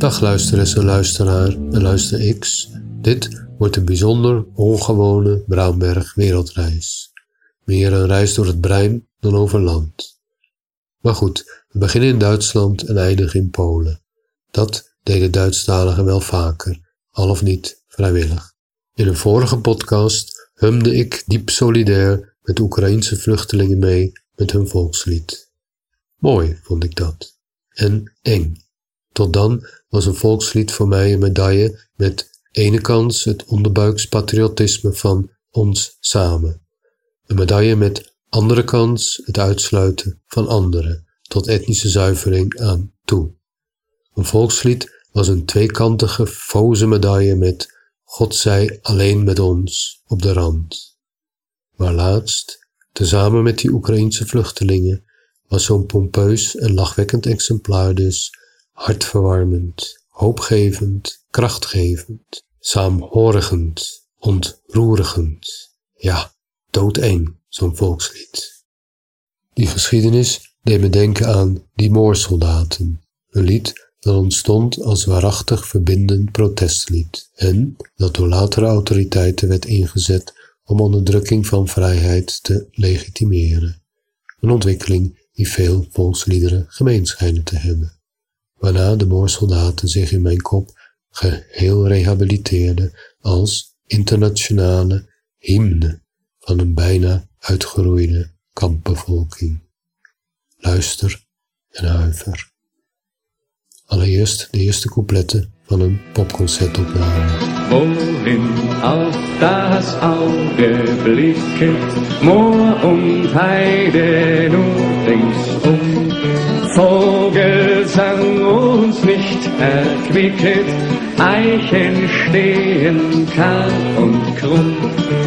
Dag luisteres en luisteraar en luister X. Dit wordt een bijzonder ongewone Braamberg wereldreis. Meer een reis door het brein dan over land. Maar goed, we beginnen in Duitsland en eindigen in Polen. Dat deden Duitsstaligen wel vaker, al of niet vrijwillig. In een vorige podcast humde ik diep solidair met Oekraïense vluchtelingen mee met hun volkslied. Mooi vond ik dat. En eng. Tot dan was een volkslied voor mij een medaille met ene kant het onderbuikspatriotisme van ons samen. Een medaille met andere kant het uitsluiten van anderen tot etnische zuivering aan toe. Een volkslied was een tweekantige foze medaille met God zij alleen met ons op de rand. Maar laatst, tezamen met die Oekraïense vluchtelingen, was zo'n pompeus en lachwekkend exemplaar dus hartverwarmend, hoopgevend, krachtgevend, saamhorigend, ontroerigend. Ja, doodeng, zo'n volkslied. Die geschiedenis deed me denken aan die moorsoldaten, een lied dat ontstond als waarachtig verbindend protestlied en dat door latere autoriteiten werd ingezet om onderdrukking van vrijheid te legitimeren. Een ontwikkeling die veel volksliederen gemeen schijnen te hebben. Waarna de moorsoldaten zich in mijn kop geheel rehabiliteerden als internationale hymne van een bijna uitgeroeide kampbevolking. Luister en huiver. Allereerst de eerste coupletten van een popconcertopname. Wohin auf das Auge blicket, Moor und Heide nur ringsum. Vogelsang uns nicht erquicket, Eichen stehen kahl und krumm.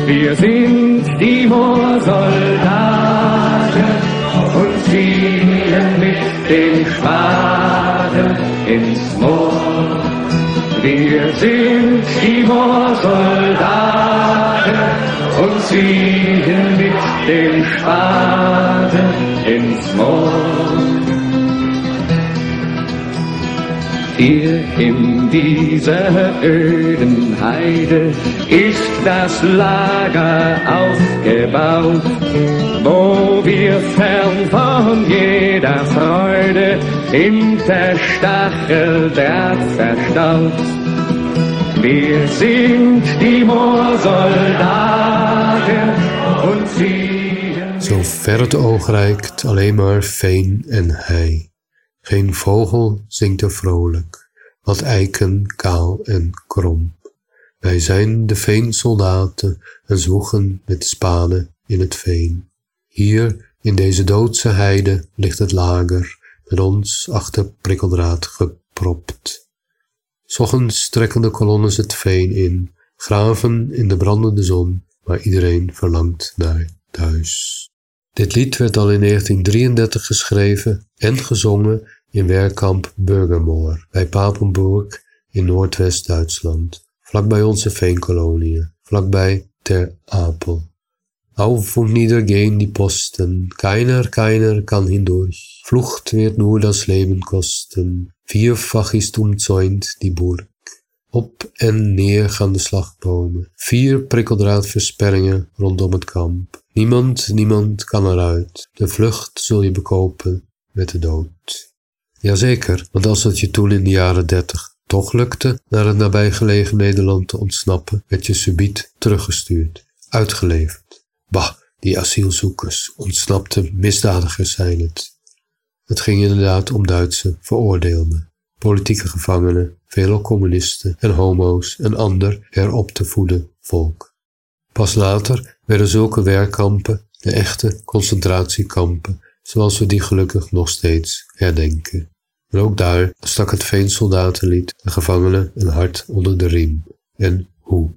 Wir sind die Moorsoldaten und ziehen mit den Spaten ins Moor. Wir sind die Moorsoldaten und ziehen mit den Spaten ins Moor. Hier in dieser öden Heide ist das Lager aufgebaut, wo wir fern von jeder Freude hinter Stacheldraht verstaut. Wir sind die Moorsoldaten und ziehen... Zo ver het oog reikt, alleen maar veen en hei. Geen vogel zingt er vrolijk, wat eiken kaal en krom. Wij zijn de veensoldaten en zwoegen met spanen in het veen. Hier in deze doodse heide ligt het lager, met ons achter prikkeldraad gepropt. Sochtends trekken de kolonnes het veen in, graven in de brandende zon, maar iedereen verlangt naar thuis. Dit lied werd al in 1933 geschreven en gezongen in werkkamp Burgermoor bij Papenburg in Noordwest-Duitsland, vlakbij onze veenkoloniën, vlakbij Ter Apel. Auf und nieder gehen die Posten, keiner, keiner kann hindurch. Flucht wird nur das Leben kosten, vierfach ist umzäunt die Burg. Op en neer gaan de slagbomen, vier prikkeldraadversperringen rondom het kamp. Niemand, niemand kan eruit. De vlucht zul je bekopen met de dood. Jazeker, want als het je toen in de jaren dertig toch lukte naar het nabijgelegen Nederland te ontsnappen, werd je subiet teruggestuurd, uitgeleverd. Bah, die asielzoekers, ontsnapte misdadigers zijn het. Het ging inderdaad om Duitse veroordeelden, politieke gevangenen, veelal communisten en homo's en ander erop te voeden volk. Pas later werden zulke werkkampen de echte concentratiekampen, zoals we die gelukkig nog steeds herdenken. En ook daar stak het veensoldatenlied de gevangenen een hart onder de riem. En hoe?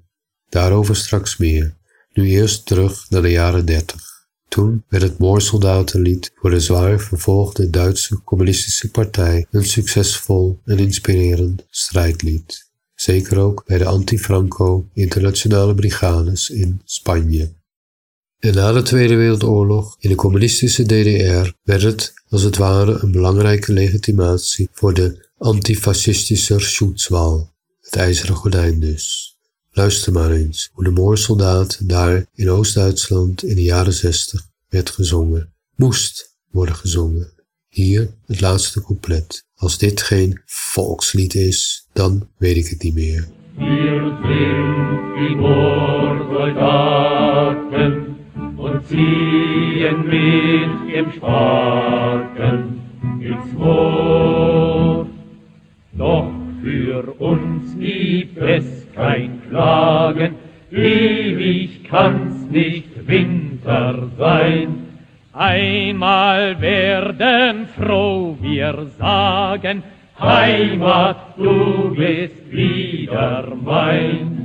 Daarover straks meer. Nu eerst terug naar de jaren dertig. Toen werd het moorsoldatenlied voor de zwaar vervolgde Duitse communistische partij een succesvol en inspirerend strijdlied. Zeker ook bij de anti-Franco internationale brigades in Spanje. En na de Tweede Wereldoorlog in de communistische DDR werd het als het ware een belangrijke legitimatie voor de antifascistischer Schutzwall, het ijzeren gordijn dus. Luister maar eens hoe de moorsoldaat daar in Oost-Duitsland in de jaren zestig werd gezongen. Moest worden gezongen. Hier het laatste couplet. Als dit geen volkslied is, dan weet ik het niet meer. Wir sind die Moorsoldaten und ziehen mit dem Spaten ins Moor. Doch für uns gibt es kein Klagen, ewig kann's nicht Winter sein. Einmal werden froh wir sagen, Heimat, du bist wieder mein.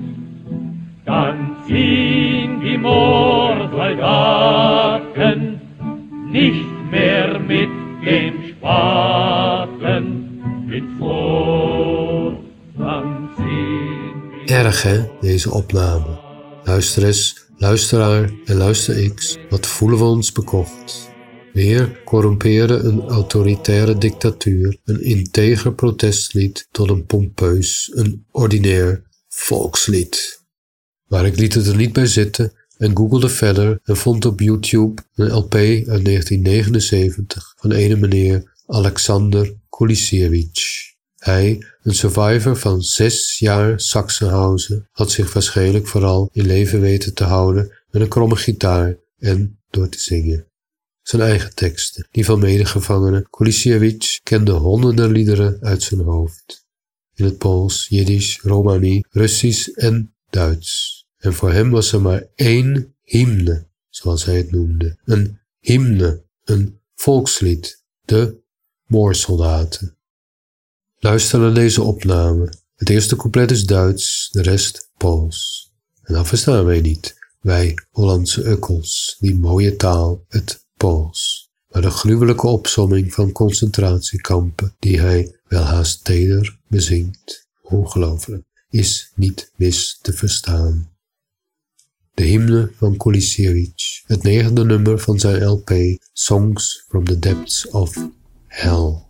Dann ziehen die Moorsoldaten nicht mehr mit dem Spaten ins Moor. Erg hè, deze opname. Luister eens, luisteraar en luister X, wat voelen we ons bekocht? Weer corrumpeerde een autoritaire dictatuur een integer protestlied tot een pompeus, een ordinair volkslied. Maar ik liet het er niet bij zitten en googelde verder en vond op YouTube een LP uit 1979 van ene meneer Alexander Kulisiewicz. Hij, een survivor van zes jaar Sachsenhausen, had zich waarschijnlijk vooral in leven weten te houden met een kromme gitaar en door te zingen. Zijn eigen teksten, die van medegevangene Kulisiewicz kende honderden liederen uit zijn hoofd. In het Pools, Jiddisch, Romani, Russisch en Duits. En voor hem was er maar één hymne, zoals hij het noemde. Een hymne, een volkslied, de Moorsoldaten. Luister naar deze opname. Het eerste couplet is Duits, de rest Pools. En dat verstaan wij niet, wij Hollandse ukkels, die mooie taal, het Pools. Maar de gruwelijke opsomming van concentratiekampen, die hij welhaast teder bezingt, ongelooflijk, is niet mis te verstaan. De hymne van Kulisiewicz, het negende nummer van zijn LP Songs from the Depths of Hell.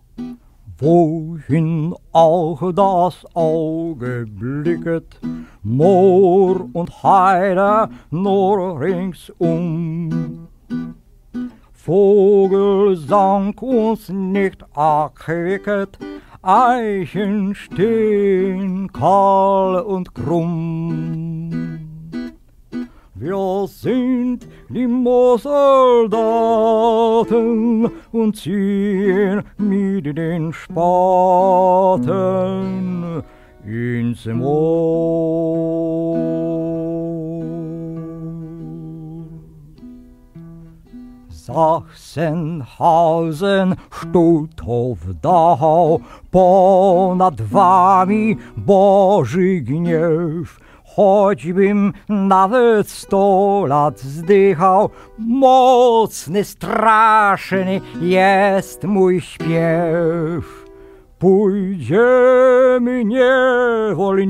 Wohin auch das Auge blicket, Moor und Heide nur ringsum. Vogelsang uns nicht erquicket, Eichen stehen kahl und krumm. Wir sind die Moorsoldaten und ziehen mit den Spaten ins Moor. Sachsenhausen, Stutthof, Dachau, ponad wami Boży gniew, Choćbym nawet sto lat zdychał, mocny, straszny jest mój śpiew. Pójdziemy niewolnicy,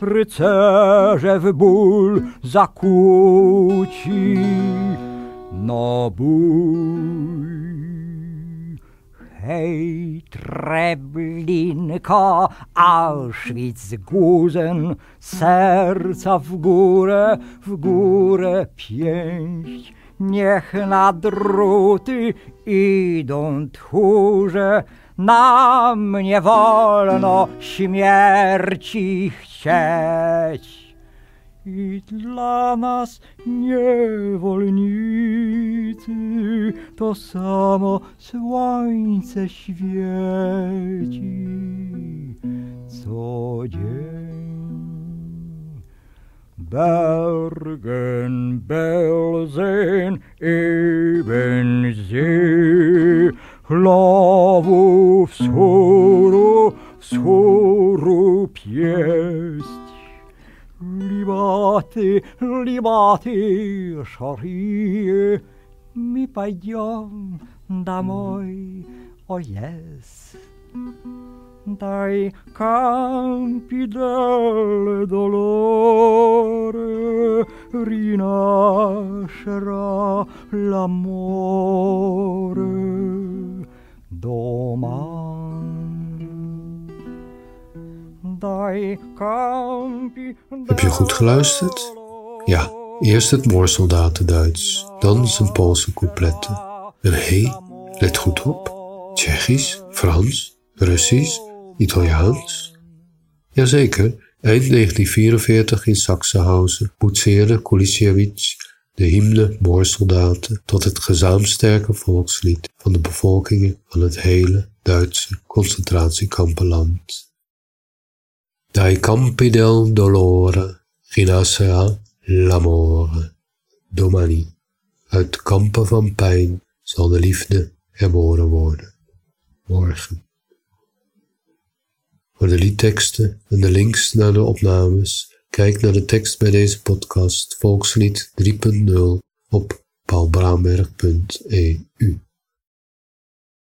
rycerze w ból zakuci na bój. Hej, Treblinka, Auschwitz-Gusen, serca w górę, w górę pięść. Niech na druty idą tchórze, nam nie wolno śmierci chcieć. I dla nas niewolnicy to samo słońce świeci co dzień. Bergen, Belsen, Ebensee, Chlawów, wschóru, wschóru pieść. notte libate sorrie mi paglion d'amore, oh yes. Dai campi del dolore rinascerà l'amore. Heb je goed geluisterd? Ja, eerst het moorsoldaten Duits, dan zijn Poolse coupletten. En hé, let goed op. Tsjechisch, Frans, Russisch, Italiaans. Jazeker, eind 1944 in Sachsenhausen boetseerde Kulisiewicz de hymne Moorsoldaten tot het gezaamsterke volkslied van de bevolkingen van het hele Duitse concentratiekampenland. Dai campi del dolore rinascerà l'amore. Domani, uit kampen van pijn zal de liefde herboren worden. Morgen. Voor de liedteksten en de links naar de opnames, kijk naar de tekst bij deze podcast Volkslied 3.0 op paulbraamberg.eu.